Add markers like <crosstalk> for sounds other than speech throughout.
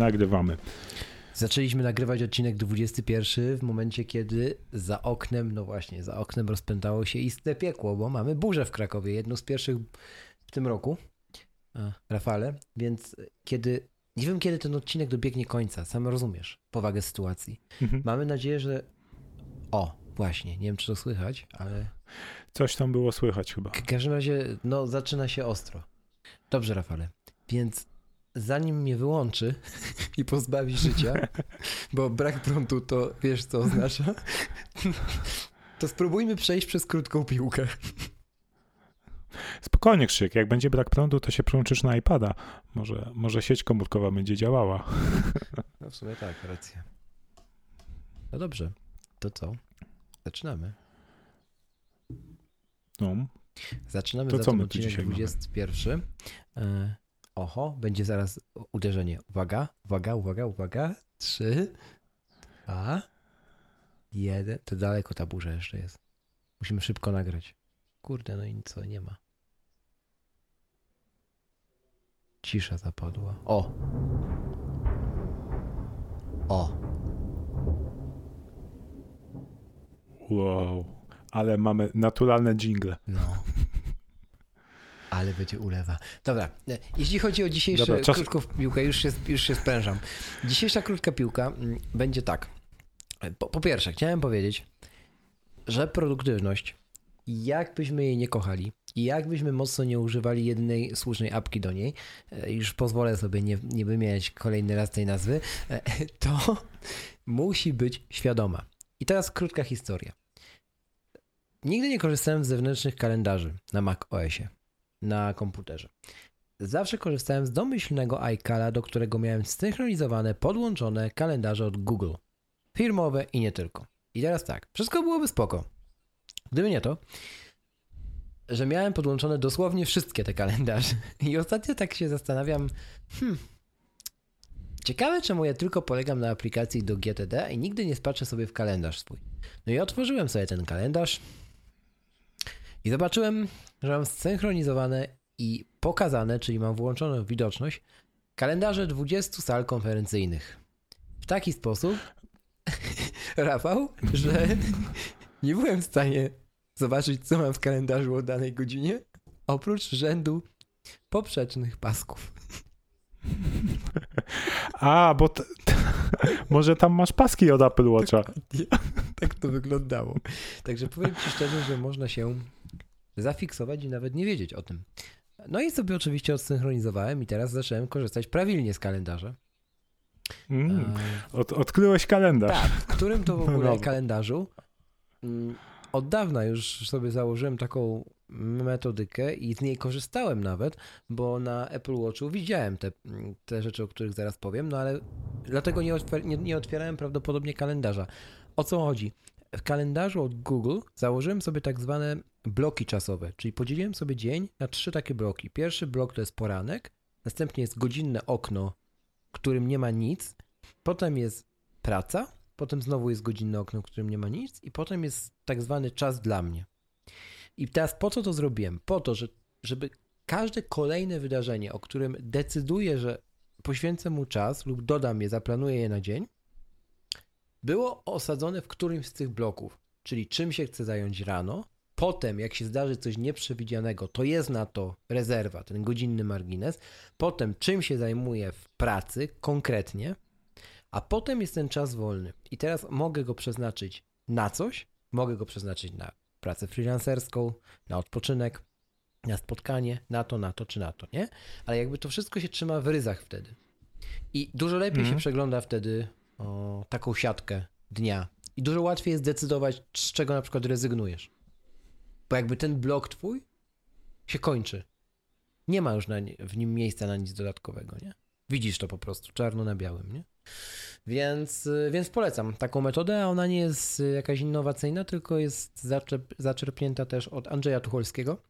Nagrywamy. Zaczęliśmy nagrywać odcinek 21 w momencie, kiedy za oknem, no właśnie, za oknem rozpętało się istne piekło, bo mamy burzę w Krakowie, jedną z pierwszych w tym roku, Rafale, więc kiedy, nie wiem kiedy ten odcinek dobiegnie końca, sam rozumiesz powagę sytuacji. Mhm. Mamy nadzieję, że o, właśnie, nie wiem czy to słychać, ale... Coś tam było słychać chyba. W każdym razie, no zaczyna się ostro. Dobrze, Rafale, więc zanim mnie wyłączy <laughs> i pozbawi życia, <laughs> bo brak prądu to wiesz co oznacza, to spróbujmy przejść przez krótką piłkę. Spokojnie, Krzyk, jak będzie brak prądu, to się przełączysz na iPada. Może, może sieć komórkowa będzie działała. No w sumie tak, racja. No dobrze, to co? Zaczynamy. No. Zaczynamy to co my odcinek 21. Mamy? Oho, będzie zaraz uderzenie. Uwaga, uwaga, uwaga, uwaga. Trzy, dwa, jeden. To daleko ta burza jeszcze jest. Musimy szybko nagrać. Kurde, no i nic nie ma. Cisza zapadła. O! O! Wow, ale mamy naturalne jingle. No. Ale będzie ulewa. Dobra, e, jeśli chodzi o dzisiejszą czas... krótką piłkę, już się, już się sprężam. Dzisiejsza krótka piłka mm, będzie tak. Po, po pierwsze, chciałem powiedzieć, że produktywność, jakbyśmy jej nie kochali i jakbyśmy mocno nie używali jednej słusznej apki do niej, e, już pozwolę sobie nie, nie wymieniać kolejny raz tej nazwy, e, <laughs> to musi być świadoma. I teraz krótka historia. Nigdy nie korzystałem z zewnętrznych kalendarzy na Mac OSie na komputerze. Zawsze korzystałem z domyślnego iCala, do którego miałem zsynchronizowane, podłączone kalendarze od Google. Firmowe i nie tylko. I teraz tak, wszystko byłoby spoko. Gdyby nie to, że miałem podłączone dosłownie wszystkie te kalendarze. <laughs> I ostatnio tak się zastanawiam, hmm, ciekawe czemu ja tylko polegam na aplikacji do GTD i nigdy nie spatrzę sobie w kalendarz swój. No i otworzyłem sobie ten kalendarz i zobaczyłem, że mam zsynchronizowane i pokazane, czyli mam włączoną widoczność, kalendarze 20 sal konferencyjnych. W taki sposób, <laughs> Rafał, że <laughs> nie byłem w stanie zobaczyć, co mam w kalendarzu o danej godzinie, oprócz rzędu poprzecznych pasków. <laughs> A, bo t, t, może tam masz paski od Apple Watcha. tak to wyglądało. Także powiem ci szczerze, że można się zafiksować i nawet nie wiedzieć o tym. No i sobie oczywiście odsynchronizowałem i teraz zacząłem korzystać prawilnie z kalendarza. Mm, od, odkryłeś kalendarz. Tak, w którym to w ogóle <laughs> no kalendarzu mm, od dawna już sobie założyłem taką metodykę i z niej korzystałem nawet, bo na Apple Watchu widziałem te, te rzeczy, o których zaraz powiem, no ale dlatego nie, otwier nie, nie otwierałem prawdopodobnie kalendarza. O co chodzi? W kalendarzu od Google założyłem sobie tak zwane bloki czasowe, czyli podzieliłem sobie dzień na trzy takie bloki. Pierwszy blok to jest poranek, następnie jest godzinne okno, w którym nie ma nic, potem jest praca, potem znowu jest godzinne okno, w którym nie ma nic i potem jest tak zwany czas dla mnie. I teraz po co to zrobiłem? Po to, że, żeby każde kolejne wydarzenie, o którym decyduję, że poświęcę mu czas lub dodam je, zaplanuję je na dzień, było osadzone w którymś z tych bloków, czyli czym się chcę zająć rano, Potem, jak się zdarzy coś nieprzewidzianego, to jest na to rezerwa, ten godzinny margines. Potem, czym się zajmuję w pracy konkretnie, a potem jest ten czas wolny. I teraz mogę go przeznaczyć na coś, mogę go przeznaczyć na pracę freelancerską, na odpoczynek, na spotkanie, na to, na to czy na to, nie? Ale jakby to wszystko się trzyma w ryzach wtedy. I dużo lepiej mm. się mhm. przegląda wtedy o, taką siatkę dnia I dużo łatwiej jest decydować, z czego na przykład rezygnujesz. Bo jakby ten blok twój się kończy. Nie ma już na, w nim miejsca na nic dodatkowego, nie? Widzisz to po prostu, czarno na białym, nie? Więc, więc polecam taką metodę, a ona nie jest jakaś innowacyjna, tylko jest zaczerpnięta też od Andrzeja Tucholskiego.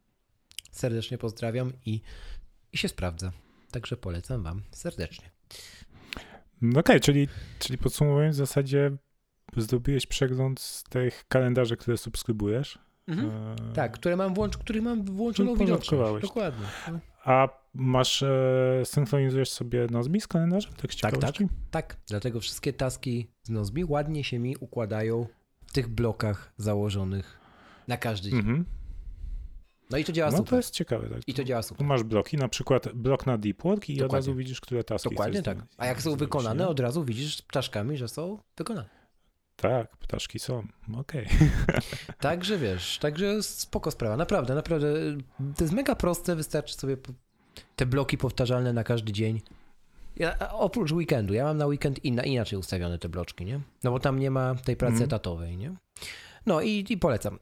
Serdecznie pozdrawiam i, i się sprawdza. Także polecam Wam serdecznie. No okej, okay, czyli, czyli podsumowując, w zasadzie zdobyłeś przegląd z tych kalendarzy, które subskrybujesz. Mhm. E... Tak, które mam włącz, których mam włączoną widoczność. Dokładnie. A masz, e, synchronizujesz sobie Nozbi z kalendarzem? Tak, tak, tak, tak. Dlatego wszystkie taski z Nozbi ładnie się mi układają w tych blokach założonych na każdy dzień. Mhm. No i to działa no, super. to jest ciekawe. Tak. I to działa super. Tu masz bloki, na przykład blok na deep work i Dokładnie. od razu widzisz, które taski Dokładnie tak. A jak są wykonane, od razu widzisz ptaszkami, że są wykonane. Tak, ptaszki są. Okej. Okay. <laughs> także wiesz, także spoko sprawa. Naprawdę, naprawdę. To jest mega proste, wystarczy sobie te bloki powtarzalne na każdy dzień. Ja, oprócz weekendu, ja mam na weekend inna, inaczej ustawione te bloczki, nie? No bo tam nie ma tej pracy mm. etatowej, nie? No i, i polecam.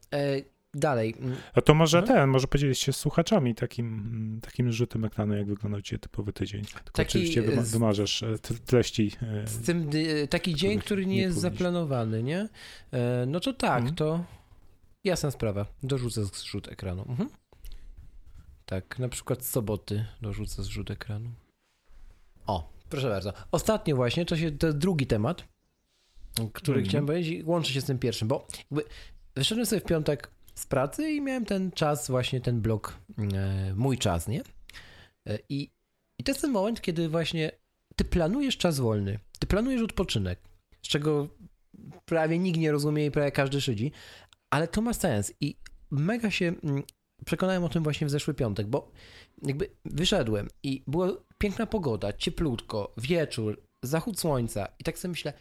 E, dalej. A to może hmm? ten, może podzielić się z słuchaczami takim, takim rzutem ekranu, jak wyglądał Ci typowy tydzień. Tylko taki, oczywiście wymarzasz e, treści. E, z tym, taki dzień, który nie, nie jest zaplanowany, nie? No to tak, hmm. to jasna sprawa. Dorzucę zrzut ekranu. Mhm. Tak, na przykład z soboty dorzucę zrzut ekranu. O, proszę bardzo. Ostatnio właśnie, to, się, to jest drugi temat, który mm -hmm. chciałem powiedzieć łączy się z tym pierwszym, bo jakby wyszedłem sobie w piątek z pracy i miałem ten czas, właśnie ten blok, e, mój czas, nie? E, I, I to jest ten moment, kiedy właśnie ty planujesz czas wolny, ty planujesz odpoczynek, z czego prawie nikt nie rozumie i prawie każdy szydzi, ale to ma sens i mega się mm, przekonałem o tym właśnie w zeszły piątek, bo jakby wyszedłem i była piękna pogoda, cieplutko, wieczór, zachód słońca i tak sobie myślę,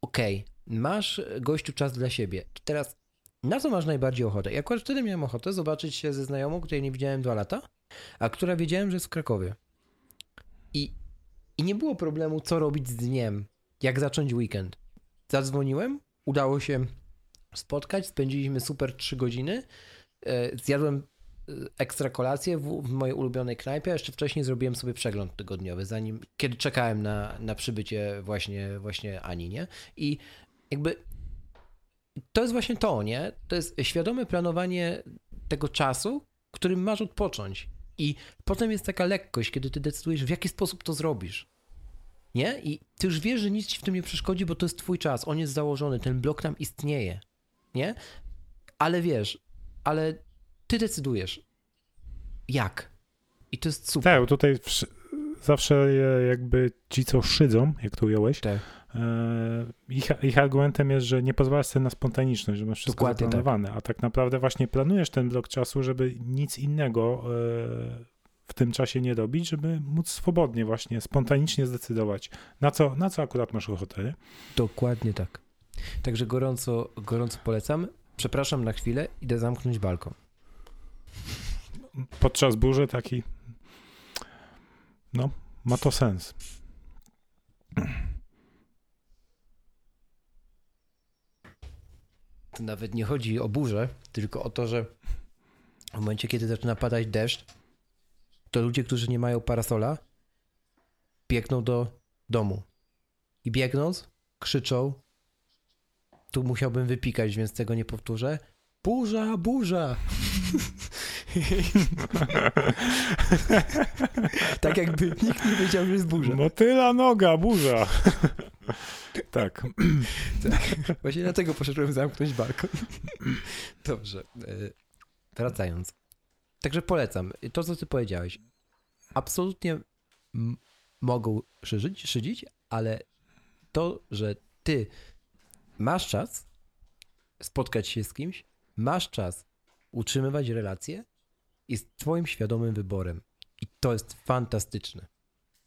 okej, okay, masz gościu czas dla siebie, teraz na co masz najbardziej ochotę? I akurat wtedy miałem ochotę zobaczyć się ze znajomą, której nie widziałem dwa lata, a która wiedziałem, że jest w Krakowie. I, I nie było problemu, co robić z dniem, jak zacząć weekend. Zadzwoniłem, udało się spotkać, spędziliśmy super trzy godziny, E, zjadłem e, ekstra kolację w, w, mojej ulubionej knajpie, a jeszcze wcześniej zrobiłem sobie przegląd tygodniowy, zanim, kiedy czekałem na, na przybycie właśnie, właśnie Ani, nie? I jakby to jest właśnie to, nie? To jest świadome planowanie tego czasu, którym masz odpocząć. I potem jest taka lekkość, kiedy ty decydujesz, w jaki sposób to zrobisz. Nie? I ty już wiesz, że nic ci w tym nie przeszkodzi, bo to jest twój czas, on jest założony, ten blok tam istnieje. Nie? Ale wiesz, ale ty decydujesz. Jak? I to jest super. Tak, tutaj zawsze jakby ci, co szydzą, jak to ująłeś, tak. E, ich, ich, argumentem jest, że nie pozwalasz sobie na spontaniczność, że masz wszystko Dokładnie tak. zaplanowane, tak. a tak naprawdę właśnie planujesz ten blok czasu, żeby nic innego e, w tym czasie nie robić, żeby móc swobodnie właśnie, spontanicznie zdecydować, na co, na co akurat masz ochotę. Nie? Dokładnie tak. Także gorąco, gorąco polecam. Przepraszam na chwilę, idę zamknąć balkon. Podczas burzy taki. No, ma to sens. To nawet nie chodzi o burzę, tylko o to, że w momencie, kiedy zaczyna padać deszcz, to ludzie, którzy nie mają parasola, biegną do domu. I biegnąc, krzyczą, tu musiałbym wypikać, więc tego nie powtórzę. Burza, burza! <laughs> tak jakby nikt nie wiedział, że jest burza. Motyla noga, burza. <laughs> tak. tak. Właśnie dlatego poszedłem zamknąć balkon. <laughs> Dobrze. E, wracając. Także polecam. To, co ty powiedziałeś. Absolutnie mogą szydzić, szydzić, ale to, że ty masz czas spotkać się z kimś, masz czas utrzymywać relacje, jest twoim świadomym wyborem. I to jest fantastyczne.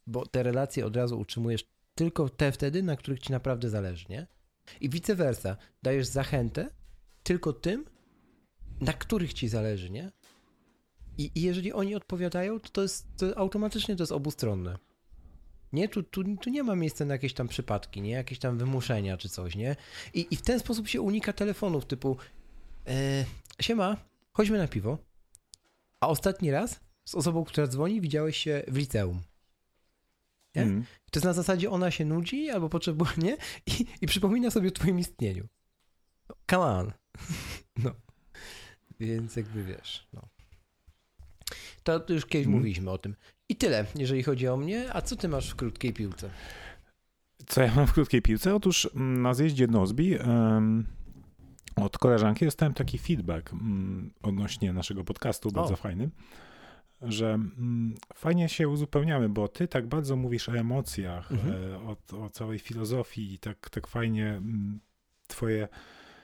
Bo te relacje od razu utrzymujesz tylko te wtedy, na których ci naprawdę zależy, nie? I vice versa. Dajesz zachętę tylko tym, na których ci zależy, nie? I, i jeżeli oni odpowiadają, to, to jest to automatycznie to jest obustronne. Nie, tu, tu, tu nie ma miejsca na jakieś tam przypadki, nie? Jakieś tam wymuszenia czy coś, nie? I, i w ten sposób się unika telefonów typu e, siema, chodźmy na piwo. A ostatni raz z osobą, która dzwoni, widziałeś się w liceum. Nie? Mm. To jest na zasadzie ona się nudzi albo potrzebuje, nie? I, i przypomina sobie o twoim istnieniu. Come on. <laughs> No. Więc jakby wiesz, no. To już kiedyś mm. mówiliśmy o tym. I tyle, jeżeli chodzi o mnie. A co ty masz w krótkiej piłce? Co ja mam w krótkiej piłce? Otóż mm, na zjeździe Nozbi um, od koleżanki dostałem taki feedback um, odnośnie naszego podcastu, bardzo o. fajny, że um, fajnie się uzupełniamy, bo ty tak bardzo mówisz o emocjach, mhm. e, o, o, całej filozofii i tak, tak fajnie mm, twoje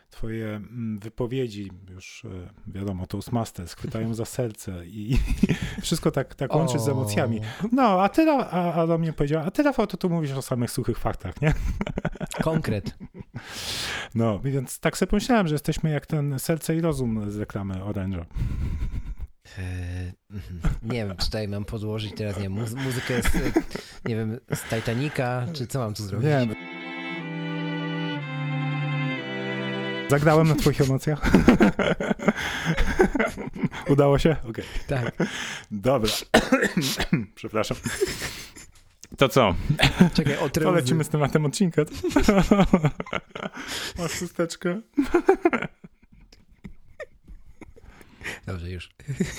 twoje mm, wypowiedzi, już e, wiadomo, Toastmasters, chwytają za serce i, <laughs> wszystko tak, tak łączy z emocjami. No, a ty, a, a do mnie powiedziała, a ty Rafał, to tu mówisz o samych suchych faktach, nie? <laughs> Konkret. No, więc tak sobie pomyślałem, że jesteśmy jak ten serce i rozum z reklamy Orange'a. Eee, mhm. nie wiem, czy tutaj mam podłożyć teraz, nie wiem, muzykę z, nie wiem, z Titanica, czy co mam tu zrobić? Nie wiem. Zagrałem na twoich emocjach? <laughs> Udało się? Okej. Okay. Tak. Dobra. <coughs> Przepraszam. To co? Czekaj, o To lecimy z tematem odcinka. <laughs> <laughs> Masz chusteczkę? Dobrze, już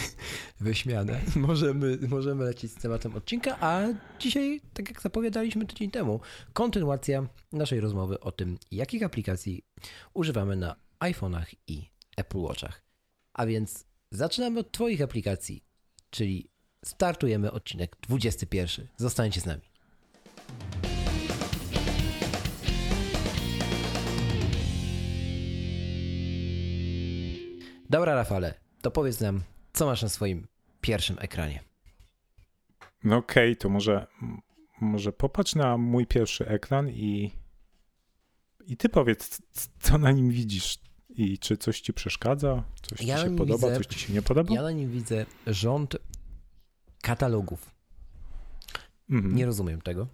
<laughs> wyśmiane. Możemy, możemy lecieć z tematem odcinka, a dzisiaj, tak jak zapowiadaliśmy tydzień temu, kontynuacja naszej rozmowy o tym, jakich aplikacji używamy na iPhone'ach i Apple Watchach. A więc zaczynamy od Twoich aplikacji, czyli startujemy odcinek 21. Zostańcie z nami. Dobra, Rafale, to powiedz nam, co masz na swoim pierwszym ekranie. No okej, okay, to może, może popatrz na mój pierwszy ekran i, i ty powiedz, co na nim widzisz i czy coś ci przeszkadza, coś ja ci się podoba, widzę, coś ci się nie podoba? Ja na nim widzę rząd katalogów. Mhm. Nie rozumiem tego.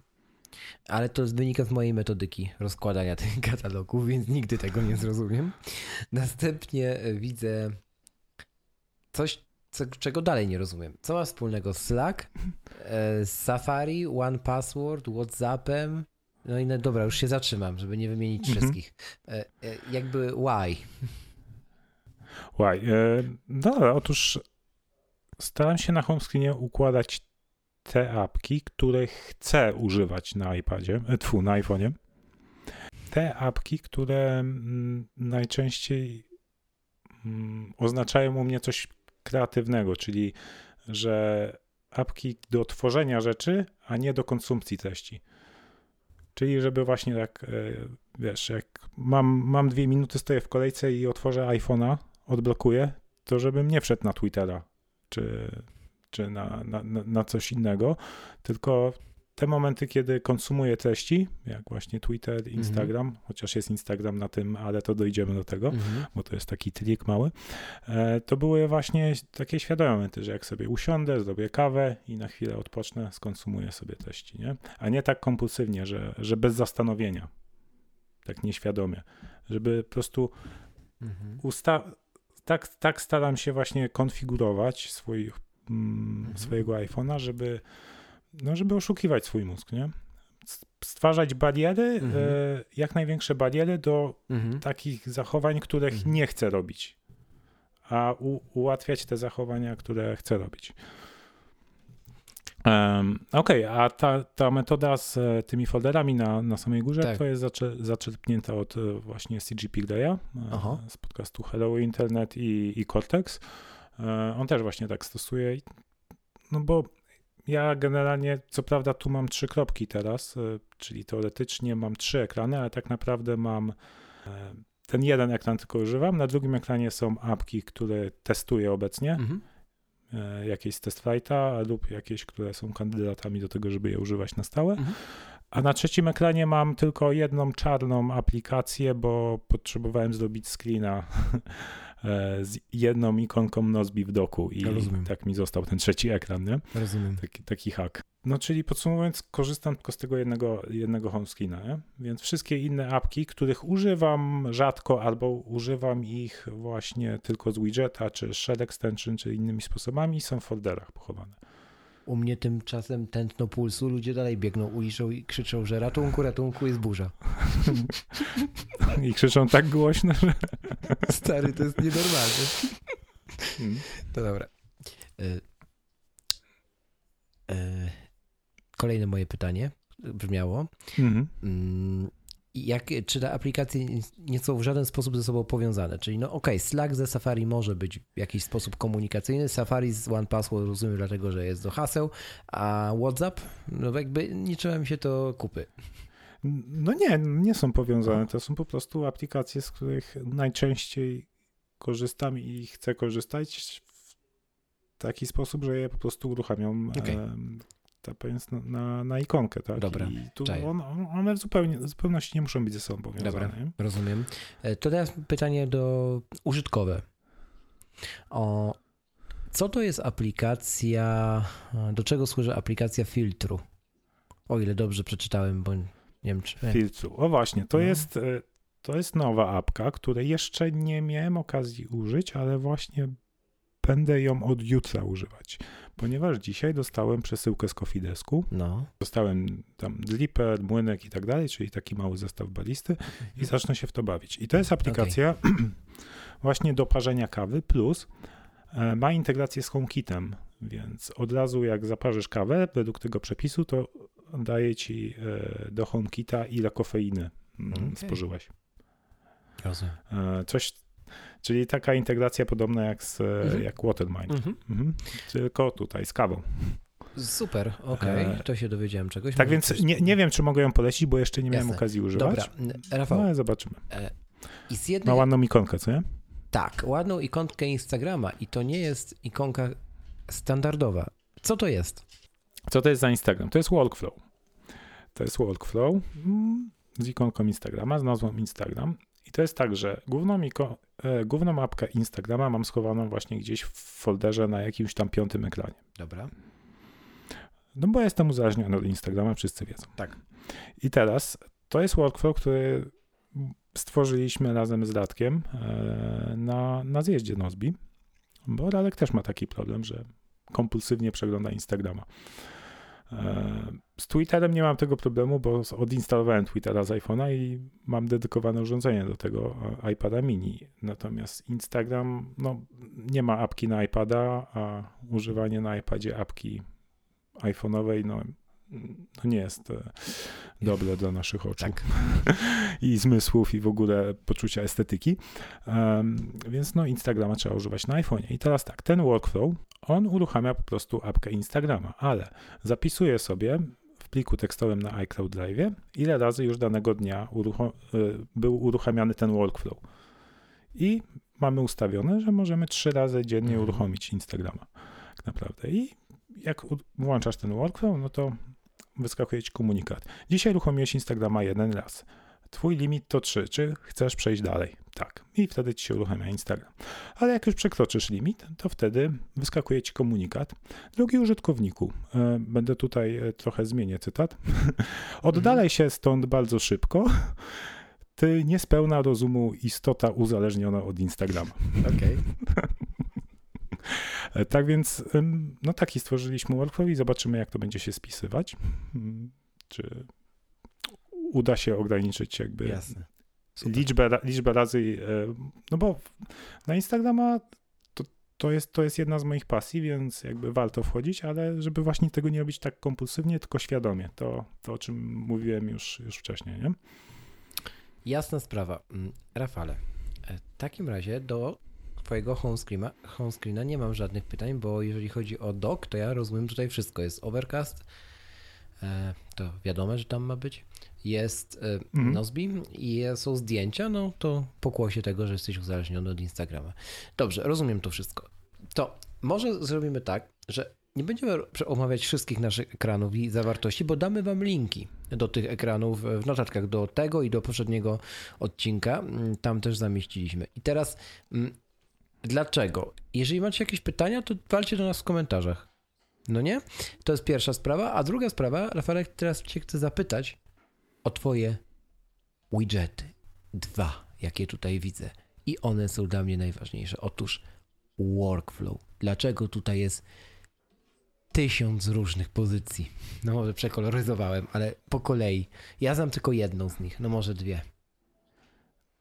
Ale to wynika z mojej metodyki rozkładania <laughs> tych katalogów, więc nigdy tego nie zrozumiem. Następnie widzę coś, co, czego dalej nie rozumiem. Co ma wspólnego Slack, e, Safari, One Password, WhatsAppem? No i no, dobra, już się zatrzymam, żeby nie wymienić mhm. wszystkich. E, e, jakby why? Why? E, dobra, otóż staram się na home screenie układać te apki, które chcę używać na iPadzie, tfu, na iPhone'ie. Te apki, które mm, najczęściej mm, oznaczają u mnie coś kreatywnego, czyli że apki do tworzenia rzeczy, a nie do konsumpcji treści. Czyli żeby właśnie tak, wiesz, jak mam, mam dwie minuty, stoję w kolejce i otworzę iPhone'a, odblokuję, to żebym nie wszedł na Twittera, czy, czy na, na, na coś innego, tylko te momenty, kiedy konsumuję treści, jak właśnie Twitter, mhm. Instagram, chociaż jest Instagram na tym, ale to dojdziemy do tego, -hmm. bo to jest taki trik mały, e, to były właśnie takie świadome momenty, że jak sobie usiądę, zrobię kawę i na chwilę odpocznę, skonsumuję sobie treści, nie? A nie tak kompulsywnie, że, że bez zastanowienia, tak nieświadomie, żeby po prostu -hmm. usta tak, tak staram się właśnie konfigurować swoich, mm, mhm. swojego iPhone'a, żeby no, żeby oszukiwać swój mózg, nie? Stwarzać bariery, mhm. e, jak największe bariery do mhm. takich zachowań, których mhm. nie chcę robić, a u, ułatwiać te zachowania, które chcę robić. Um, Okej, okay, a ta, ta metoda z e, tymi folderami na, na samej górze tak. to jest zaczę, zaczerpnięta od e, właśnie CGP Greya z podcastu Hello Internet i, i Cortex. On też właśnie tak stosuje, no bo ja generalnie, co prawda, tu mam trzy kropki teraz, e, czyli teoretycznie mam trzy ekrany, ale tak naprawdę mam e, ten jeden ekran tylko używam. Na drugim ekranie są apki, które testuję obecnie. Mhm. E, jakieś z test lub jakieś, które są kandydatami do tego, żeby je używać na stałe. Mhm. A na trzecim ekranie mam tylko jedną czarną aplikację, bo potrzebowałem zrobić screena <laughs> e, z jedną ikonką Nozbi w doku i tak mi został ten trzeci ekran, nie? Rozumiem. Taki, taki hack. No czyli podsumowując, korzystam tylko z tego jednego, jednego home screena, nie? więc wszystkie inne apki, których używam rzadko albo używam ich właśnie tylko z widgeta, czy shell extension, czy innymi sposobami, są w folderach pochowane. U mnie tymczasem tętno pulsu, ludzie dalej biegną uliczą i krzyczą, że ratunku, ratunku, jest burza. I krzyczą tak głośno, że... Stary, to jest nienormalne. Hmm. To dobra. Y y kolejne moje pytanie brzmiało. Mhm. Mm, jak, czy te aplikacje nie są w żaden sposób ze sobą powiązane? Czyli no okej, okay, Slack ze Safari może być w jakiś sposób komunikacyjny, Safari z OnePassword rozumiem dlatego, że jest do haseł, a WhatsApp, no jakby nie trzeba mi się to kupy. No nie, nie są powiązane. To są po prostu aplikacje, z których najczęściej korzystam i chcę korzystać w taki sposób, że je po prostu uruchamiam okay tapując na, na, na ikonkę, tak? Dobra, I tu on, one w, zupełnie, w zupełności nie muszą być ze sobą powiązane. Dobra, rozumiem. E, to teraz pytanie do użytkowe. O, co to jest aplikacja, do czego służy aplikacja filtru? O ile dobrze przeczytałem, bo nie wiem czy... Filtru, o właśnie, to no. jest... E, to jest nowa apka, której jeszcze nie miałem okazji użyć, ale właśnie będę ją od jutra używać ponieważ dzisiaj dostałem przesyłkę z Kofidesku. No. Dostałem tam Dlipper, młynek i tak dalej, czyli taki mały zestaw balisty i mhm. zacznę się w to bawić. I to jest aplikacja okay. <clears throat> właśnie do parzenia kawy, plus e, ma integrację z HomeKitem, więc od razu jak zaparzysz kawę według tego przepisu, to daje ci e, do HomeKita ile kofeiny mm, okay. spożyłeś. Rozumiem. E, coś Czyli taka integracja podobna jak, z, mhm. jak Watermind. Mhm. Mhm. Tylko tutaj z kawą. Super, okej, okay. to się dowiedziałem czegoś. Tak więc nie, nie wiem, czy mogę ją polecić, bo jeszcze nie miałem Jasne. okazji używać. Dobra, Rafał. No zobaczymy. E, I z jednej... Ma ładną ikonkę, co nie? Tak, ładną ikonkę Instagrama i to nie jest ikonka standardowa. Co to jest? Co to jest za Instagram? To jest Workflow. To jest Workflow mm, z ikonką Instagrama, z nazwą Instagram to jest tak, że główną, iko, e, główną mapkę Instagrama mam schowaną właśnie gdzieś w folderze na jakimś tam piątym ekranie. Dobra. No bo jestem uzależniony od Instagrama, wszyscy wiedzą. Tak. I teraz to jest workflow, który stworzyliśmy razem z Radkiem e, na, na zjeździe Nozbi, bo Radek też ma taki problem, że kompulsywnie przegląda Instagrama. E, z Twitterem nie mam tego problemu, bo odinstalowałem Twittera z iPhone'a i mam dedykowane urządzenie do tego e, iPada mini. Natomiast Instagram, no, nie ma apki na iPada, a używanie na iPadzie apki iPhone'owej, no, no nie jest e, dobre dla naszych oczu tak. <laughs> i zmysłów i w ogóle poczucia estetyki. Um, więc no Instagrama trzeba używać na iPhone'ie. I teraz tak, ten workflow, on uruchamia po prostu apkę Instagrama, ale zapisuje sobie w pliku tekstowym na iCloud Drive, ile razy już danego dnia y, był uruchamiany ten workflow. I mamy ustawione, że możemy trzy razy dziennie mhm. uruchomić Instagrama. Tak naprawdę. I jak włączasz ten workflow, no to wyskakuje ci komunikat. Dzisiaj uruchomiłeś Instagrama jeden raz. Twój limit to 3. Czy chcesz przejść dalej? Tak. I wtedy ci się uruchamia Instagram. Ale jak już przekroczysz limit, to wtedy wyskakuje ci komunikat. Drogi użytkowniku, e, będę tutaj e, trochę zmienię cytat. <laughs> Oddalej się stąd bardzo szybko. Ty niespełna rozumu istota uzależniona od Instagrama. Okej. Okay. E, tak więc, no taki stworzyliśmy workflow i zobaczymy, jak to będzie się spisywać. Hmm, czy uda się ograniczyć jakby liczbę, liczbę razy, e, no bo na Instagrama to, to, jest, to jest jedna z moich pasji, więc jakby warto wchodzić, ale żeby właśnie tego nie robić tak kompulsywnie, tylko świadomie. To, to o czym mówiłem już, już wcześniej, nie? Jasna sprawa. Mm, Rafale, e, w takim razie do twojego home screena, home screena nie mam żadnych pytań, bo jeżeli chodzi o dock, to ja rozumiem tutaj wszystko. Jest overcast, e, to wiadomo, że tam ma być. Jest e, mhm. Nozbi i są zdjęcia, no to pokłosie tego, że jesteś uzależniony od Instagrama. Dobrze, rozumiem to wszystko. To może zrobimy tak, że nie będziemy omawiać wszystkich naszych ekranów i zawartości, bo damy Wam linki do tych ekranów w notatkach do tego i do poprzedniego odcinka. Tam też zamieściliśmy. I teraz mm, Dlaczego? Jeżeli macie jakieś pytania, to walcie do nas w komentarzach. No nie? To jest pierwsza sprawa. A druga sprawa, Rafałek, teraz cię chcę zapytać o twoje widgety. Dwa, jakie tutaj widzę. I one są dla mnie najważniejsze. Otóż workflow. Dlaczego tutaj jest tysiąc różnych pozycji? No może przekoloryzowałem, ale po kolei. Ja znam tylko jedną z nich, no może dwie.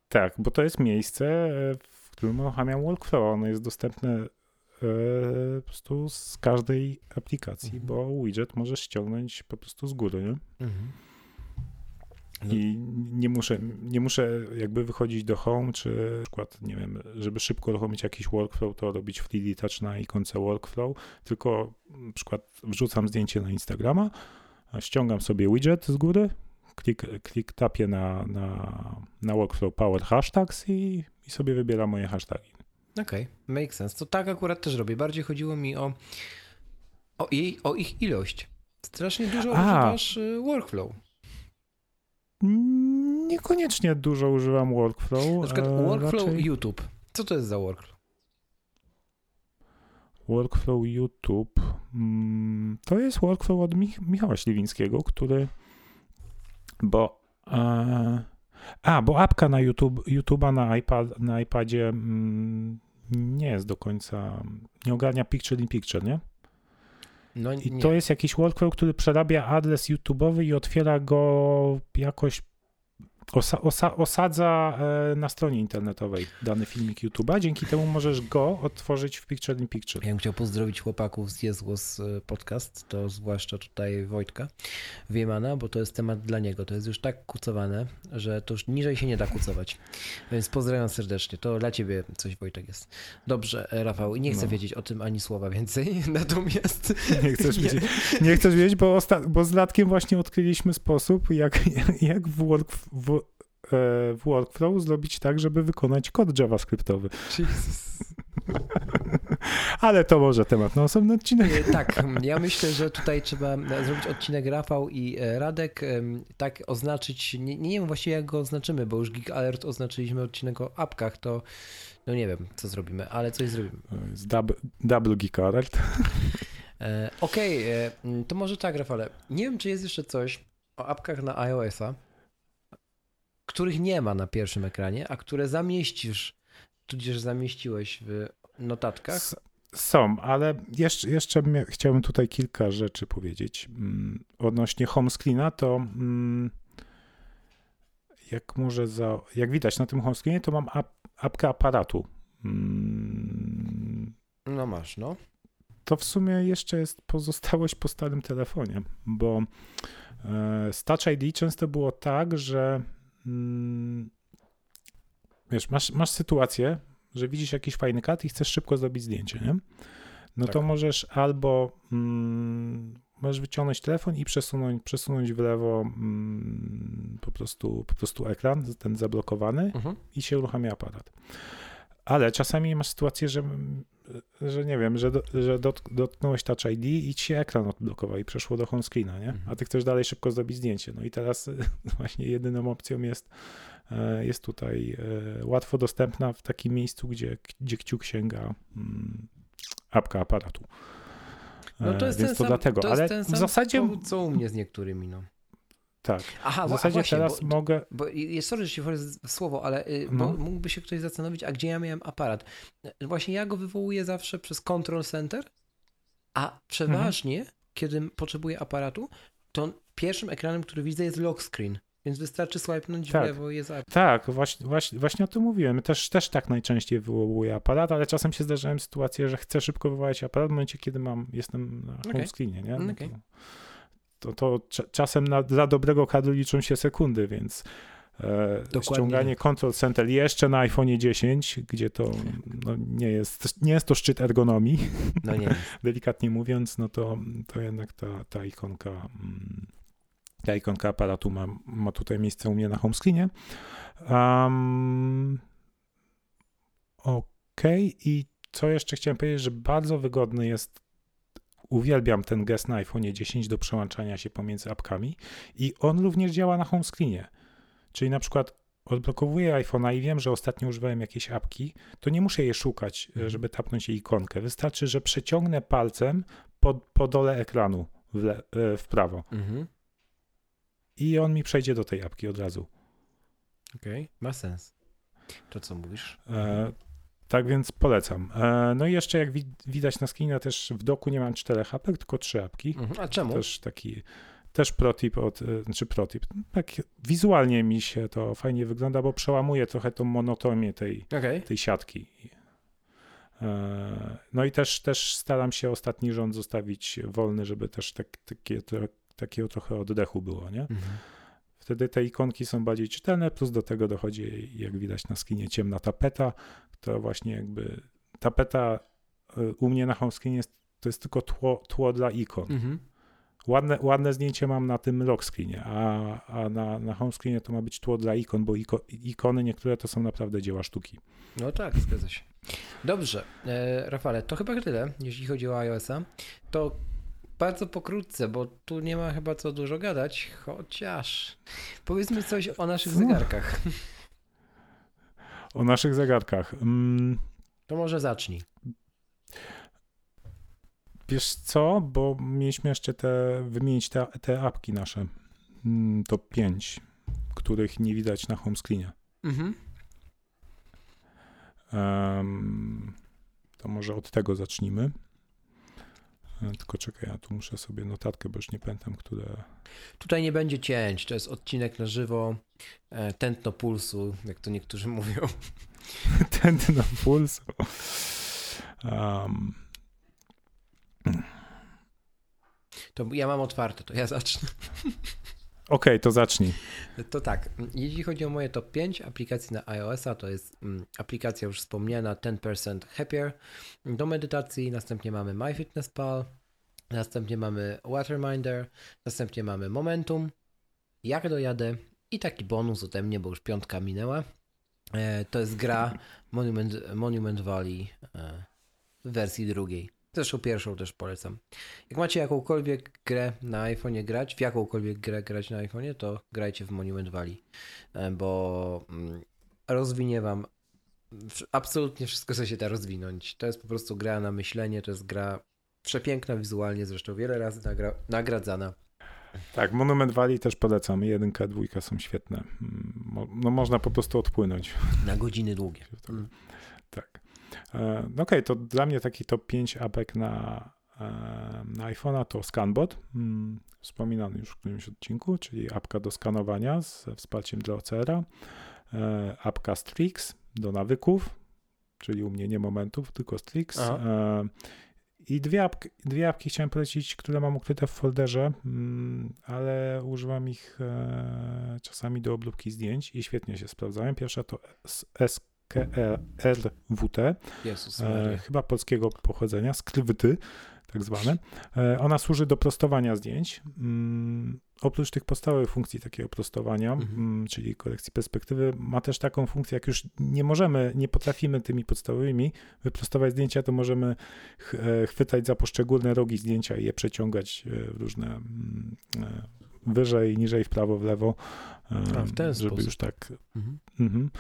Tak, bo to jest miejsce, w którym uruchamiam workflow. Ono jest dostępne e, po prostu z każdej aplikacji, mhm. bo widget możesz ściągnąć po prostu z góry, nie? Mhm. I nie muszę, nie muszę jakby wychodzić do home, czy na przykład, nie wiem, żeby szybko uruchomić jakiś workflow, to robić 3D touch na ikonce workflow, tylko na przykład wrzucam zdjęcie na Instagrama, ściągam sobie widget z góry, klik, klik tapię na, na, na workflow power hashtags i, i sobie wybieram moje hasztagi. Okej, okay, make sense. To tak akurat też robię. Bardziej chodziło mi o, o, jej, o ich ilość. Strasznie dużo używasz y, workflow. Niekoniecznie dużo używam workflow. Na przykład e, workflow raczej... YouTube. Co to jest za workflow? Workflow YouTube. Mm, to jest workflow od Mich Michała Śliwińskiego, który. Bo. E, a, bo apka na YouTube, YouTube'a na, iPad, na iPadzie mm, nie jest do końca. Nie ogarnia picture in picture, nie? No, I nie. to jest jakiś workflow, który przerabia adres YouTube'owy i otwiera go jakoś Osa, osa, osadza e, na stronie internetowej dany filmik YouTube'a. Dzięki temu możesz go otworzyć w Picture in Picture. Ja bym chciał pozdrowić chłopaków z Jest Głos e, Podcast, to zwłaszcza tutaj Wojtka Wiemana, bo to jest temat dla niego. To jest już tak kucowane, że to już niżej się nie da kucować. Więc pozdrawiam serdecznie. To dla ciebie coś Wojtek jest. Dobrze, e, Rafał, nie chcę no. wiedzieć o tym ani słowa więcej, <laughs> natomiast... Nie chcesz <laughs> wiedzieć, nie chcesz wiedzieć bo, bo z Latkiem właśnie odkryliśmy sposób, jak, <laughs> jak w, work, w w workflow zrobić tak, żeby wykonać kod JavaScriptowy. Jesus. <laughs> Ale to może temat na osobny odcinek. E, tak, ja myślę, że tutaj trzeba zrobić odcinek Rafał i e, Radek, tak oznaczyć, nie, nie wiem właściwie jak go oznaczymy, bo już Geek Alert oznaczyliśmy odcinek o apkach, to no nie wiem, co zrobimy, ale coś zrobimy. Z double, double Geek Alert. E, okej, okay, to może tak, Rafale. Nie wiem, czy jest jeszcze coś o apkach na iOS-a, których nie ma na pierwszym ekranie, a które zamieścisz, tudzież zamieściłeś w notatkach. S są, ale jeszcze, jeszcze chciałbym tutaj kilka rzeczy powiedzieć. Mm, odnośnie home screena, to mm, jak może za, jak widać na tym home screenie, to mam ap, apkę aparatu. Mm, no masz, no. To w sumie jeszcze jest pozostałość po starym telefonie, bo e, z Touch ID często było tak, że Mm, wiesz, masz, masz sytuację, że widzisz jakiś fajny kat i chcesz szybko zrobić zdjęcie, nie? No tak. to możesz albo mm, możesz wyciągnąć telefon i przesunąć, przesunąć w lewo mm, po, prostu, po prostu ekran, ten zablokowany mhm. i się uruchamia aparat. Ale czasami masz sytuację, że, że nie wiem, że, do, że dot, dotknąłeś Touch ID i ci się ekran odblokował i przeszło do home screena, nie? Mhm. A ty chcesz dalej szybko zrobić zdjęcie. No i teraz <laughs> właśnie jedyną opcją jest, e, jest tutaj e, łatwo dostępna w takim miejscu, gdzie, gdzie kciuk sięga mm, apka aparatu. No to e, jest Więc to sam, dlatego, to ale w zasadzie co u mnie z niektórymi, no. Tak. Aha, w zasadzie właśnie, teraz bo, mogę. Bo jest sorry, że się wchodzę w słowo, ale y, no. mógłby się ktoś zastanowić, a gdzie ja miałem aparat? Właśnie ja go wywołuję zawsze przez Control Center, a przeważnie, mhm. kiedy potrzebuję aparatu, to pierwszym ekranem, który widzę, jest lock screen. Więc wystarczy swipenąć tak. w lewo i jest aparat. Tak, właśnie, właśnie, właśnie o tym mówiłem. Też, też tak najczęściej wywołuję aparat, ale czasem się zdarzają sytuacje, że chcę szybko wywołać aparat w momencie, kiedy mam, jestem na okay. home screenie, nie? No okay. to to, to czasem na, dla dobrego kadru liczą się sekundy, więc e, ściąganie Control Center jeszcze na iPhone 10, gdzie to no, nie, jest, nie jest to szczyt ergonomii, no nie. <laughs> delikatnie mówiąc, no to, to jednak ta, ta ikonka mm, ta ikonka aparatu ma, ma tutaj miejsce u mnie na home screenie. Um, OK, i co jeszcze chciałem powiedzieć, że bardzo wygodny jest uwielbiam ten gest na iPhone 10 do przełączania się pomiędzy apkami i on również działa na home screenie. Czyli na przykład odblokowuję iPhone'a i wiem, że ostatnio używałem jakiejś apki, to nie muszę je szukać, mhm. żeby tapnąć jej ikonkę. Wystarczy, że przeciągnę palcem po, po dole ekranu w, le, e, w prawo. Mhm. I on mi przejdzie do tej apki od razu. Okej, okay. ma sens. To co mówisz? E, tak więc polecam. E, no i jeszcze jak wi widać na screenie, też w doku nie mam czterech apek, tylko trzy apki. Mhm. A czemu? Też taki też protip od, e, znaczy protip, tak wizualnie mi się to fajnie wygląda, bo przełamuje trochę tą monotonię tej, okay. tej siatki. E, no i też, też staram się ostatni rząd zostawić wolny, żeby też tak, takie, takiego trochę oddechu było, nie? Mhm. Wtedy te ikonki są bardziej czytelne, plus do tego dochodzi, jak widać na skinie, ciemna tapeta, to właśnie jakby tapeta e, u mnie na home screenie to jest tylko tło, tło dla ikon. Mhm. Ładne, ładne zdjęcie mam na tym lock screenie, a, a na, na home screenie to ma być tło dla ikon, bo iko, ikony niektóre to są naprawdę dzieła sztuki. No tak, zgadza się. Dobrze, e, Rafale, to chyba tyle, jeśli chodzi o iOS-a. To bardzo pokrótce, bo tu nie ma chyba co dużo gadać, chociaż powiedzmy coś o naszych zegarkach. O naszych zegarkach. Mm. To może zacznij. Wiesz co, bo mieliśmy jeszcze te, wymienić te, te apki nasze, mm, to 5, których nie widać na home screenie. Mhm. Um, to może od tego zacznijmy. E, tylko czekaj, ja tu muszę sobie notatkę, bo już nie pamiętam, które. Tutaj nie będzie cięć, to jest odcinek na żywo, e, tętno pulsu, jak to niektórzy <laughs> mówią. tętno pulsu. Um, to ja mam otwarte, to ja zacznę. Okej, okay, to zacznij. To tak, jeśli chodzi o moje top 5 aplikacji na iOS-a, to jest mm, aplikacja już wspomniana 10% Happier do medytacji, następnie mamy MyFitnessPal, następnie mamy Waterminder, następnie mamy Momentum, jak dojadę i taki bonus ode mnie, bo już piątka minęła. E, to jest gra Monument, Monument Valley e, w wersji drugiej. Zresztą pierwszą też polecam. Jak macie jakąkolwiek grę na iPhone'ie grać, w jakąkolwiek grę grać na iPhone'ie, to grajcie w Monument Valley, e, bo mm, rozwinie wam absolutnie wszystko, co się da rozwinąć. To jest po prostu gra na myślenie, to jest gra przepiękna wizualnie, zresztą wiele razy nagra nagradzana. Tak, Monument Valley też polecam. Jedynka, dwójka są świetne. Mm, no, można po prostu odpłynąć. Na godziny długie. Tak. E, no okej, okay, to dla mnie taki top 5 apek na, e, na iPhone'a to ScanBot, hmm, wspominany już w którymś odcinku, czyli apka do skanowania ze wsparciem dla OCR-a, e, apka Strix do nawyków, czyli u mnie nie momentów, tylko Strix. I dwie apki, dwie apki chciałem polecić, które mam ukryte w folderze, hmm, ale używam ich czasami do obróbki zdjęć i świetnie się sprawdzają. Pierwsza to KRWT, Jezus e, chyba polskiego pochodzenia, skrywty tak zwane. E, ona służy do prostowania zdjęć. Mm, oprócz tych podstawowych funkcji takiego prostowania, mhm. Mm, czyli korekcji perspektywy, ma też taką funkcję, jak już nie możemy, nie potrafimy tymi podstawowymi wyprostować zdjęcia, to możemy ch e, chwytać za poszczególne rogi zdjęcia i je przeciągać w różne mm, wyżej, niżej, w prawo, w lewo, A, w ten żeby sposób. już tak. Mhm. Mhm.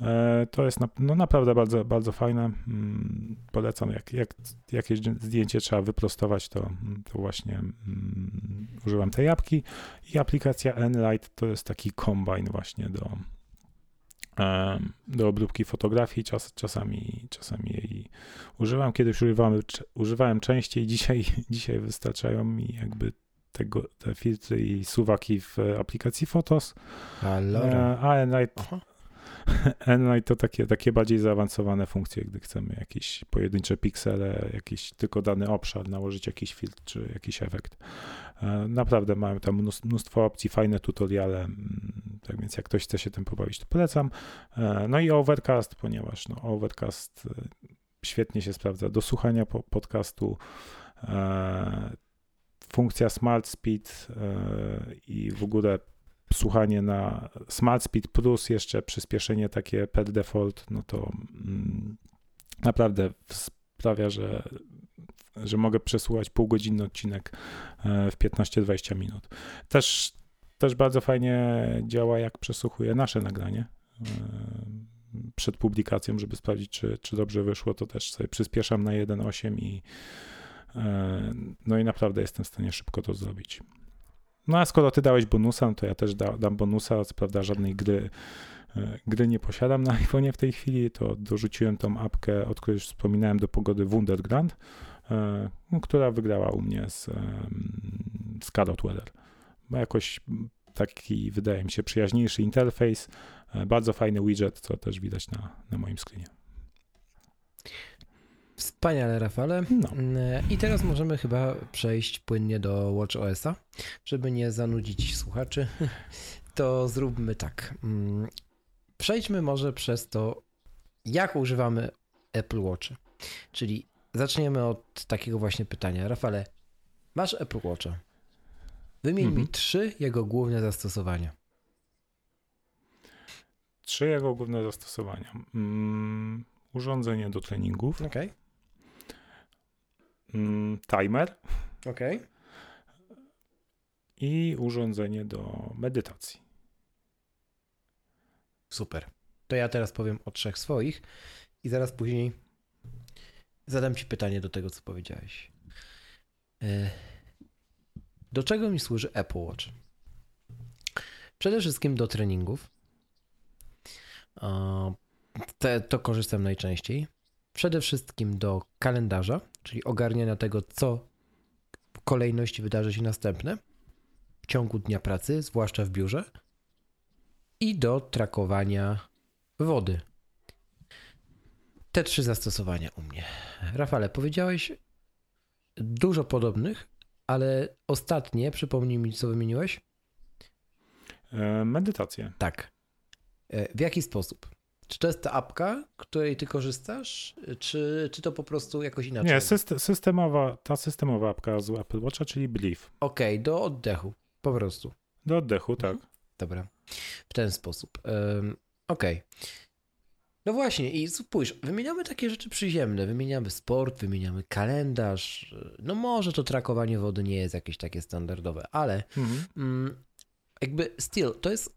E, to jest no, naprawdę bardzo, bardzo fajne. Mm, polecam, jak, jak jakieś zdjęcie trzeba wyprostować, to, to właśnie um, używam tej apki. I aplikacja Enlight to jest taki kombine właśnie do, do obróbki fotografii. Czas, czasami, czasami jej używam. Kiedyś używałem, używałem częściej, <laughs> dzisiaj, dzisiaj wystarczają mi jakby tego, te filtry i suwaki w aplikacji Photos. A Enlight <laughs> Enlight to takie, takie bardziej zaawansowane funkcje, gdy chcemy jakieś pojedyncze piksele, jakiś tylko dany obszar, nałożyć jakiś filtr czy jakiś efekt. E, naprawdę mają tam mnóstwo opcji, fajne tutoriale, mm, tak więc jak ktoś chce się tym pobawić, to polecam. E, no i Overcast, ponieważ no, Overcast e, świetnie się sprawdza do słuchania podcastu, funkcja Smart Speed i w ogóle słuchanie na Smart Speed plus jeszcze przyspieszenie takie per default, no to mm, naprawdę sprawia, że, że mogę przesłuchać półgodzinny odcinek e, w 15-20 minut. Też, też bardzo fajnie działa, jak przesłuchuję nasze nagranie, przed publikacją, żeby sprawdzić, czy, czy dobrze wyszło, to też sobie przyspieszam na 1.8 i no i naprawdę jestem w stanie szybko to zrobić. No a skoro ty dałeś bonusa, no to ja też da, dam bonusa. Co prawda żadnej gry, e, gry nie posiadam na iPhone'ie w tej chwili, to dorzuciłem tą apkę, od której już wspominałem, do pogody Wundergrand, e, która wygrała u mnie z, z Carrot Weather. Bo jakoś taki, wydaje mi się, przyjaźniejszy interfejs, e, bardzo fajny widget, co też widać na, na moim screenie. Wspaniale, Rafale. No. I teraz możemy chyba przejść płynnie do WatchOS-a, żeby nie zanudzić słuchaczy. <laughs> To zróbmy tak. Mm, przejdźmy może przez to, jak używamy Apple Watch. Czyli zaczniemy od takiego właśnie pytania. Rafale, masz Apple Watcha. Wymień mhm. mi trzy jego główne zastosowania. Trzy jego główne zastosowania. Mm, urządzenie do treningów. Okay. Mm, timer. Ok. I urządzenie do medytacji. Super. To ja teraz powiem o trzech swoich i zaraz później zadam Ci pytanie do tego, co powiedziałeś. E, do czego mi służy Apple Watch? Przede wszystkim do treningów. Te, to korzystam najczęściej. Przede wszystkim do kalendarza, czyli ogarniania tego, co w kolejności wydarzy się następne w ciągu dnia pracy, zwłaszcza w biurze, i do trakowania wody. Te trzy zastosowania u mnie. Rafale, powiedziałeś dużo podobnych, ale ostatnie, przypomnij mi, co wymieniłeś? E, medytację. Tak. E, w jaki sposób? Czy to jest ta apka, której ty korzystasz, czy, czy to po prostu jakoś inaczej? Nie, systemowa, ta systemowa apka z Apple Watcha, czyli Belief. Okej, okay, do oddechu, po prostu. Do oddechu, tak. Mhm. Dobra, w ten sposób. Um, Okej. Okay. No właśnie, i spójrz, wymieniamy takie rzeczy przyziemne, wymieniamy sport, wymieniamy kalendarz. No może to trakowanie wody nie jest jakieś takie standardowe, ale mhm. mm, jakby still, to jest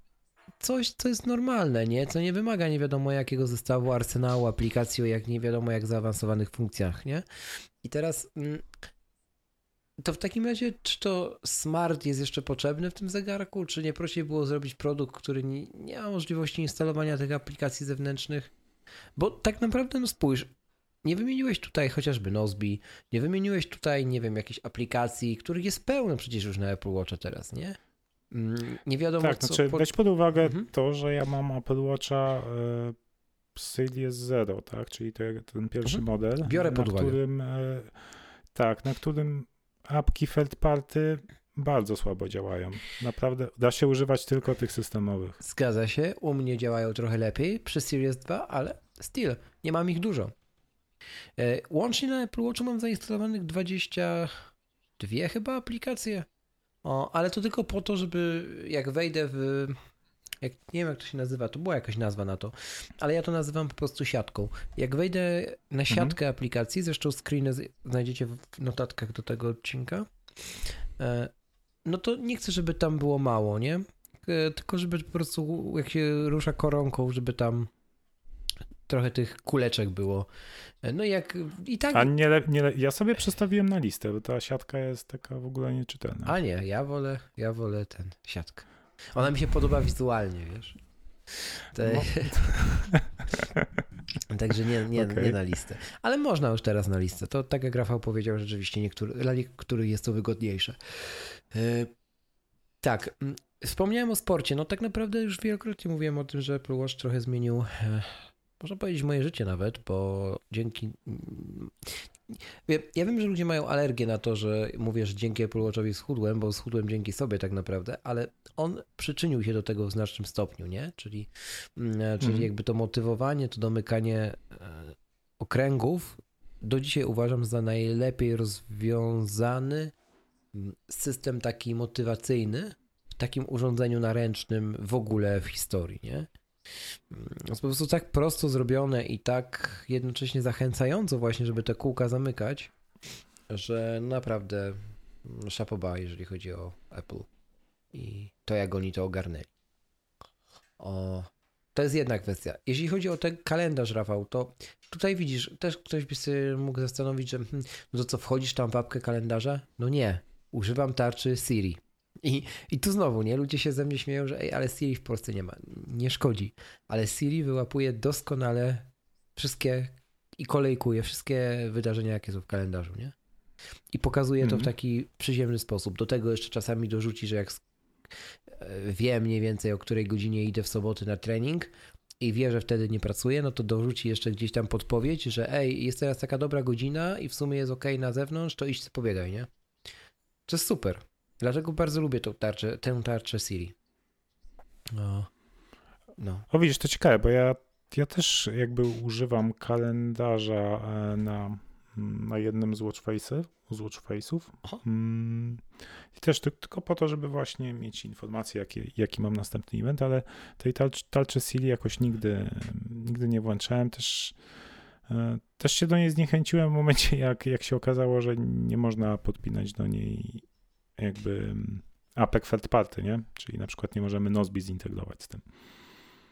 coś, co jest normalne, nie? Co nie wymaga nie wiadomo jakiego zestawu arsenału, aplikacji o jak nie wiadomo jak zaawansowanych funkcjach, nie? I teraz mm, to w takim razie, czy to smart jest jeszcze potrzebny w tym zegarku, czy nie prościej było zrobić produkt, który nie, nie ma możliwości instalowania tych aplikacji zewnętrznych? Bo tak naprawdę, no spójrz, nie wymieniłeś tutaj chociażby Nozbi, nie wymieniłeś tutaj, nie wiem, jakichś aplikacji, których jest pełno przecież już na Apple Watcha teraz, nie? Mm, nie wiadomo tak, co... Znaczy, weź pod uwagę mhm. to, że ja mam Apple Watcha y, Series Zero, tak? Czyli to, ten pierwszy mhm. model. Biorę pod uwagę. Którym, y, tak, na którym apki third party bardzo słabo działają. Naprawdę da się używać tylko tych systemowych. Zgadza się, u mnie działają trochę lepiej przy Series 2, ale still, nie mam ich dużo. E, łącznie na Apple Watchu mam zainstalowanych 22 chyba aplikacje. O, ale to tylko po to, żeby jak wejdę w. Jak, nie wiem, jak to się nazywa, to była jakaś nazwa na to, ale ja to nazywam po prostu siatką. Jak wejdę na mhm. siatkę mhm. aplikacji, zresztą screeny znajdziecie w notatkach do tego odcinka, e, no to nie chcę, żeby tam było mało, nie? E, tylko żeby po prostu, jak się rusza koronką, żeby tam trochę tych kuleczek było. No i jak i tak. A nie, nie, ja sobie przestawiłem na listę, bo ta siatka jest taka w ogóle nieczytelna. A nie, ja wolę, ja wolę ten siatkę. Ona mi się podoba wizualnie, wiesz. Te... No. <laughs> Także nie, nie, okay. nie na listę. Ale można już teraz na listę. To tak jak Rafał powiedział, rzeczywiście niektóry, dla niektórych jest to wygodniejsze. Yy, tak, wspomniałem o sporcie. No tak naprawdę już wielokrotnie mówiłem o tym, że Apple Watch trochę zmienił e, można powiedzieć moje życie nawet, bo dzięki. Ja wiem, że ludzie mają alergię na to, że mówię, że dzięki Apple Watchowi schudłem, bo schudłem dzięki sobie tak naprawdę, ale on przyczynił się do tego w znacznym stopniu, nie? Czyli, mm, czyli mhm. jakby to motywowanie, to domykanie e, okręgów do dzisiaj uważam za najlepiej rozwiązany mm, system taki motywacyjny w takim urządzeniu naręcznym w ogóle w historii, nie? Jest po prostu tak prosto zrobione i tak jednocześnie zachęcająco właśnie, żeby te kółka zamykać, że naprawdę szapoba, jeżeli chodzi o Apple i to, jak oni to ogarnęli. O, To jest jedna kwestia. Jeśli chodzi o ten kalendarz, Rafał, to tutaj widzisz, też ktoś by się mógł zastanowić, że hmm, no to co, wchodzisz tam w apkę kalendarza? No nie, używam tarczy Siri. I, I tu znowu, nie? Ludzie się ze mnie śmieją, że ej, ale Siri w Polsce nie ma. Nie szkodzi. Ale Siri wyłapuje doskonale wszystkie i kolejkuje wszystkie wydarzenia, jakie są w kalendarzu, nie? I pokazuje to w mhm. taki przyziemny sposób. Do tego jeszcze czasami dorzuci, że jak e, wie mniej więcej o której godzinie idę w soboty na trening i wie, że wtedy nie pracuję, no to dorzuci jeszcze gdzieś tam podpowiedź, że ej, jest teraz taka dobra godzina i w sumie jest ok na zewnątrz, to idź pobiegaj, nie? To jest super. Dlatego bardzo lubię tą tarczę, tę tarczę Siri. No. no. O widzisz, to ciekawe, bo ja, ja też jakby używam kalendarza e, na, na jednym z watchface'ów, z watchface'ów. Mm, I też tylko po to, żeby właśnie mieć informacje, jaki, jaki mam następny event, ale tej tarczy Siri jakoś nigdy, nigdy nie włączałem. Też e, też się do niej zniechęciłem w momencie, jak, jak się okazało, że nie można podpinać do niej jakby mm, APEC third party, nie? Czyli na przykład nie możemy Nozbi zintegrować z tym.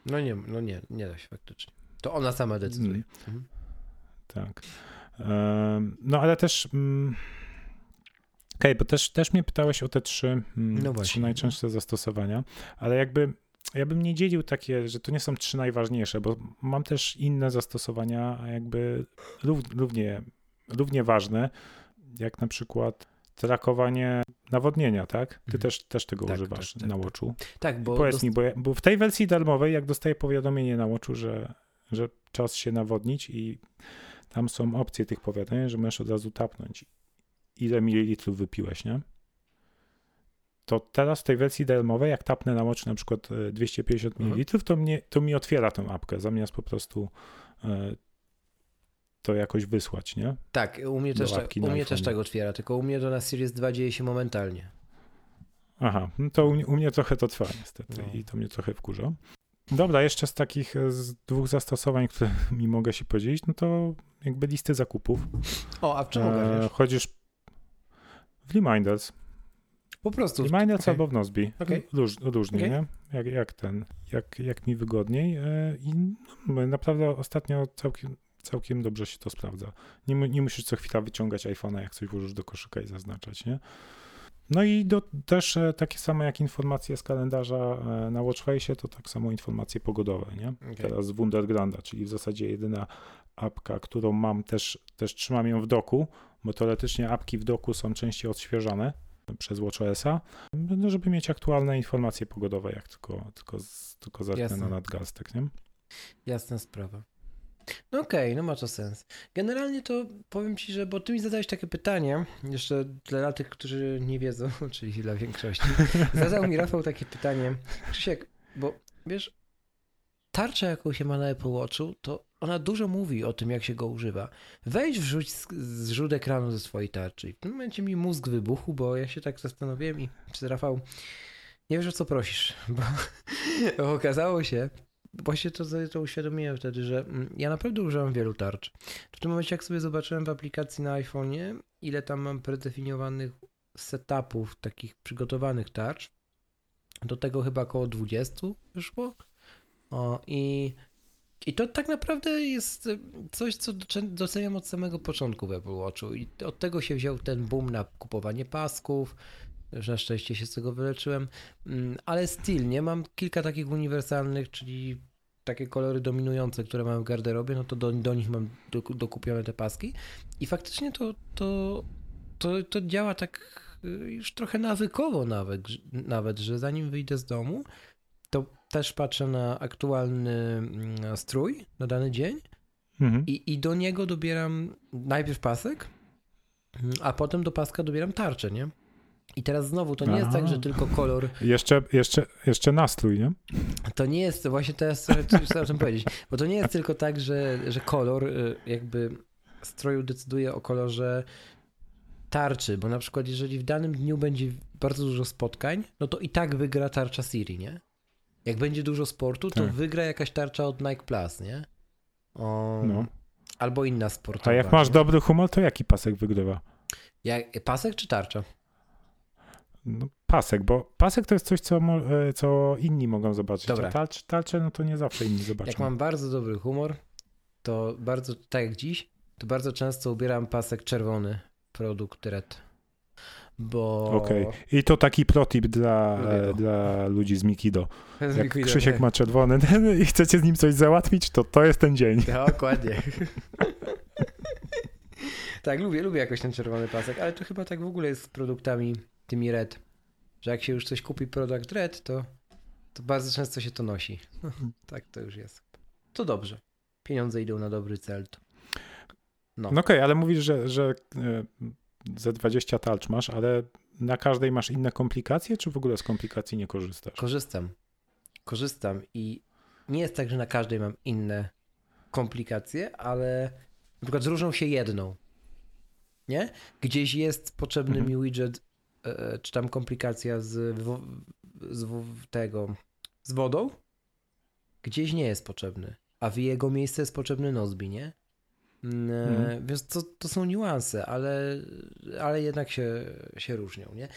No nie, no nie, nie da się faktycznie. To ona sama decyduje. Mm. Mhm. Tak. No ale też... Mm, okej, okay, bo też, też mnie pytałeś o te trzy, no trzy najczęstsze zastosowania, ale jakby ja bym nie dzielił takie, że to nie są trzy najważniejsze, bo mam też inne zastosowania, jakby równie, równie ważne, jak na przykład trakowanie nawodnienia, tak? Ty mhm. też, też tego tak, używasz tak, tak, na tak. Watchu. Tak, bo... Powiedz dost... mi, bo, ja, bo, w tej wersji darmowej, jak dostaję powiadomienie na Watchu, że, że czas się nawodnić i tam są opcje tych powiadomień, że możesz od razu tapnąć, ile mililitrów wypiłeś, nie? To teraz w tej wersji darmowej, jak tapnę na Watch na przykład 250 e, ml, mhm. to, mnie, to mi otwiera tę apkę, zamiast po prostu e, to jakoś wysłać, nie? Tak, u mnie, też, tak, u mnie też tak otwiera, tylko u mnie to na Series 2 dzieje się momentalnie. Aha, no to u, u mnie trochę to trwa niestety no. i to mnie trochę wkurza. Dobra, jeszcze z takich e, z dwóch zastosowań, <laughs> które mi mogę się podzielić, no to jakby listy zakupów. O, a w czym e, Chodzisz w Reminders. Po prostu. Reminders okay. albo w Nozbi. Okay. Róż, różnie, okay. nie? Jak, jak ten, jak, jak mi wygodniej. E, I no, naprawdę ostatnio całkiem, całkiem dobrze się to sprawdza. Nie, nie musisz co chwila wyciągać iPhone'a, jak coś włożysz do koszyka i zaznaczać, nie? No i do, też e, takie same jak informacje z kalendarza e, na Watchface, to tak samo informacje pogodowe, nie? Okay. Teraz z Wundergranda, czyli w zasadzie jedyna apka, którą mam, też, też trzymam ją w doku, bo teoretycznie apki w doku są częściej odświeżane przez WatchOS-a, no, żeby mieć aktualne informacje pogodowe, jak tylko, tylko, tylko na nadgarstek, nie? Jasna sprawa. No okej, okay, no ma to sens. Generalnie to powiem ci, że, bo ty mi zadałeś takie pytanie, jeszcze dla tych, którzy nie wiedzą, <laughs> czyli dla większości, zadał mi Rafał takie pytanie, Krzysiek, bo wiesz, tarcza, jaką się ma na Apple Watchu, to ona dużo mówi o tym, jak się go używa. Wejdź wrzuć zrzut ekranu ze swojej tarczy. W tym momencie mi mózg wybuchł, bo ja się tak zastanowiłem i czy Rafał, nie wiesz o co prosisz, bo <laughs> okazało się, właśnie to, to uświadomiłem wtedy, że mm, ja naprawdę używam wielu tarcz. W tym momencie, jak sobie zobaczyłem w aplikacji na iPhone'ie, ile tam mam predefiniowanych setupów, takich przygotowanych tarcz, do tego chyba około 20 wyszło. O, i, I to tak naprawdę jest coś, co doceniam od samego początku w Apple Watchu. I od tego się wziął ten boom na kupowanie pasków, na szczęście się z tego wyleczyłem, mm, ale styl, nie? Mam kilka takich uniwersalnych, czyli takie kolory dominujące, które mam w garderobie, no to do, do nich mam dokupione te paski i faktycznie to, to, to, to działa tak y, już trochę nawykowo nawet, nawet, że zanim wyjdę z domu, to też patrzę na aktualny mm, strój na dany dzień mhm. i, i do niego dobieram najpierw pasek, mm, a potem do paska dobieram tarczę, nie? I teraz znowu, to nie Aha. jest tak, że tylko kolor. Jeszcze, jeszcze, jeszcze nastrój, nie? To nie jest, właśnie teraz chcę o czym powiedzieć, bo to nie jest tylko tak, że, że kolor y, jakby stroju decyduje o kolorze tarczy, bo na przykład jeżeli w danym dniu będzie bardzo dużo spotkań, no to i tak wygra tarcza Siri, nie? Jak będzie dużo sportu, to tak. wygra jakaś tarcza od Nike Plus, nie? O, no. Albo inna sportowa. A jak masz dobry humor, to jaki pasek wygrywa? Jak, pasek czy tarcza? No, pasek, bo pasek to jest coś, co, e, co inni mogą zobaczyć. Dobra. A talcz, talcze, no to nie zawsze inni zobaczą. Jak mam bardzo dobry humor, to bardzo, tak jak dziś, to bardzo często ubieram pasek czerwony, produkt red. Bo... Okej. Okay. I to taki protip dla, e, dla ludzi z Mikido. <laughs> Z Jak Mikido, Krzysiek nie. ma czerwony <laughs> i chcecie z nim coś załatwić, to to jest ten dzień. <laughs> Dokładnie. tak, lubię, lubię jakoś ten czerwony pasek, ale to chyba tak w ogóle jest z produktami tymi red, że jak się już coś kupi produkt red, to, to bardzo często się to nosi. <laughs> tak to już jest. To dobrze. Pieniądze idą na dobry cel. No, no okej, okay, ale mówisz, że, że e, ze 20 talcz masz, ale na każdej masz inne komplikacje, czy w ogóle z komplikacji nie korzystasz? Korzystam. Korzystam i nie jest tak, że na każdej mam inne komplikacje, ale na przykład różnią się jedną. Nie? Gdzieś jest potrzebny mhm. mi widget, czy tam komplikacja z, z tego, z wodą, gdzieś nie jest potrzebny, a w jego miejsce jest potrzebny Nozbi, nie? Mhm. Więc to, to są niuanse, ale, ale jednak się, się różnią. Nie?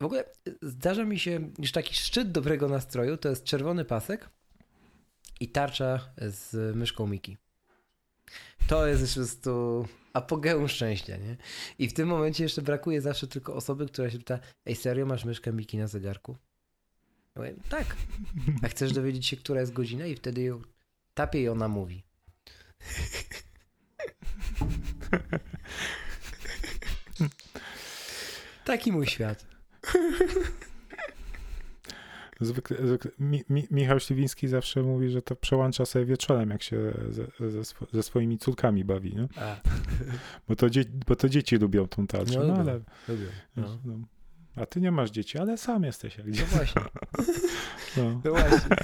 W ogóle zdarza mi się, już taki szczyt dobrego nastroju to jest czerwony pasek i tarcza z myszką Miki. To jest po prostu apogeum szczęścia, nie? I w tym momencie jeszcze brakuje zawsze tylko osoby, która się pyta, ej serio, masz myszkę Miki na zegarku? Ja mówię, tak. A chcesz dowiedzieć się, która jest godzina? I wtedy ją tapie i ona mówi. Taki mój świat. Zwykle, zwykle Mi, Mi, Michał Śliwiński zawsze mówi, że to przełącza sobie wieczorem, jak się ze, ze, ze swoimi córkami bawi, nie? Bo, to bo to dzieci lubią tą tarczę, no, no ale... Lubią, no. No, a ty nie masz dzieci, ale sam jesteś jak dzieci. No właśnie. No, no właśnie.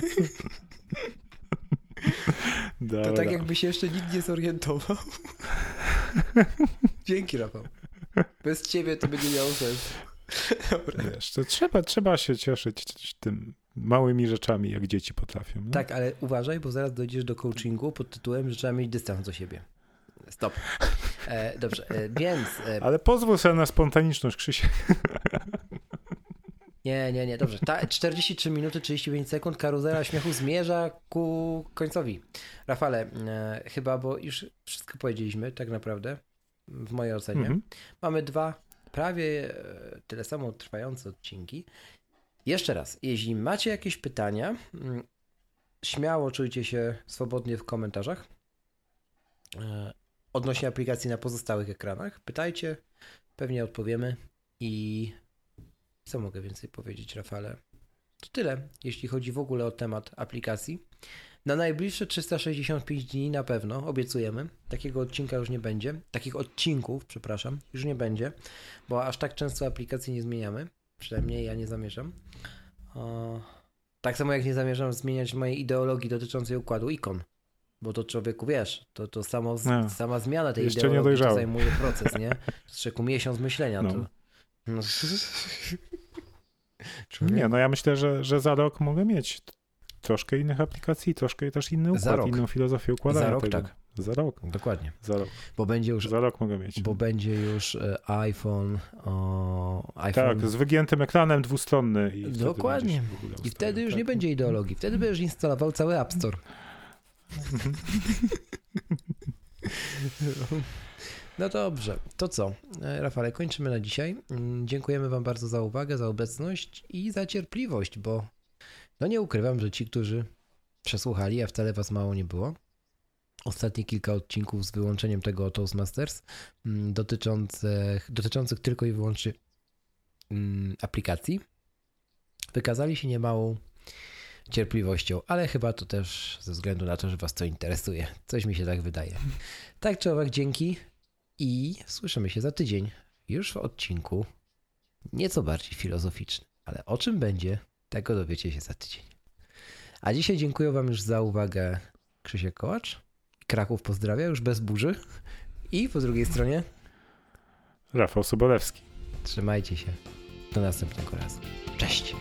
Dobra. To tak jakby się jeszcze nikt nie zorientował. <laughs> Dzięki, Rafał. Bez ciebie to będzie miało sens. <laughs> Dobra. Wiesz, to trzeba, trzeba się cieszyć tym małymi rzeczami, jak dzieci potrafią. No? Tak, ale uważaj, bo zaraz dojdziesz do coachingu pod tytułem, że trzeba mieć dystans do siebie. Stop. E, dobrze, e, więc... E... Ale pozwól sobie na spontaniczność, Krzysiek. Nie, nie, nie, dobrze. Ta 43 minuty 35 sekund karuzela śmiechu zmierza ku końcowi. Rafale, e, chyba, bo już wszystko powiedzieliśmy tak naprawdę, w mojej ocenie. Mhm. Mamy dwa prawie e, tyle samo trwające odcinki. Jeszcze raz, jeśli macie jakieś pytania, mm, śmiało czujcie się swobodnie w komentarzach e, odnośnie aplikacji na pozostałych ekranach. Pytajcie, pewnie odpowiemy i co mogę więcej powiedzieć, Rafale? To tyle, jeśli chodzi w ogóle o temat aplikacji. Na najbliższe 365 dni na pewno, obiecujemy. Takiego odcinka już nie będzie. Takich odcinków, przepraszam, już nie będzie, bo aż tak często aplikacji nie zmieniamy. Przynajmniej ja nie zamierzam. O... Tak samo jak nie zamierzam zmieniać mojej ideologii dotyczącej układu ikon. Bo to człowieku wiesz, to, to samo, no. sama zmiana tej Jeszcze ideologii to zajmuje proces, nie? <laughs> Trzeba miesiąc myślenia. No. To... No. Nie, no ja myślę, że, że za rok mogę mieć troszkę innych aplikacji, troszkę też inny układ, inną filozofię układania za rok, tego. Tak. Za rok. Dokładnie. Za rok. Bo będzie już, za rok mogę mieć. Bo będzie już e, iPhone, o, iPhone. Tak, z wygiętym ekranem dwustronny. I Dokładnie. I wtedy już tak? nie będzie ideologii. Wtedy będziesz instalował cały App Store. <laughs> No dobrze, to co? E, Rafale, kończymy na dzisiaj. Mm, dziękujemy Wam bardzo za uwagę, za obecność i za cierpliwość, bo no nie ukrywam, że ci, którzy przesłuchali, a wcale Was mało nie było, ostatnie kilka odcinków z wyłączeniem tego Toastmasters mm, dotyczących, dotyczących tylko i wyłącznie mm, aplikacji, wykazali się niemałą cierpliwością, ale chyba to też ze względu na to, że Was to interesuje. Coś mi się tak wydaje. Tak czy owak, dzięki i słyszymy się za tydzień, już w odcinku nieco bardziej filozoficzny. Ale o czym będzie, tego dowiecie się za tydzień. A dzisiaj dziękuję Wam już za uwagę Krzysiek Kołacz. Kraków pozdrawia już bez burzy. I po drugiej stronie Rafał Sobolewski. Trzymajcie się. Do następnego razu. Cześć.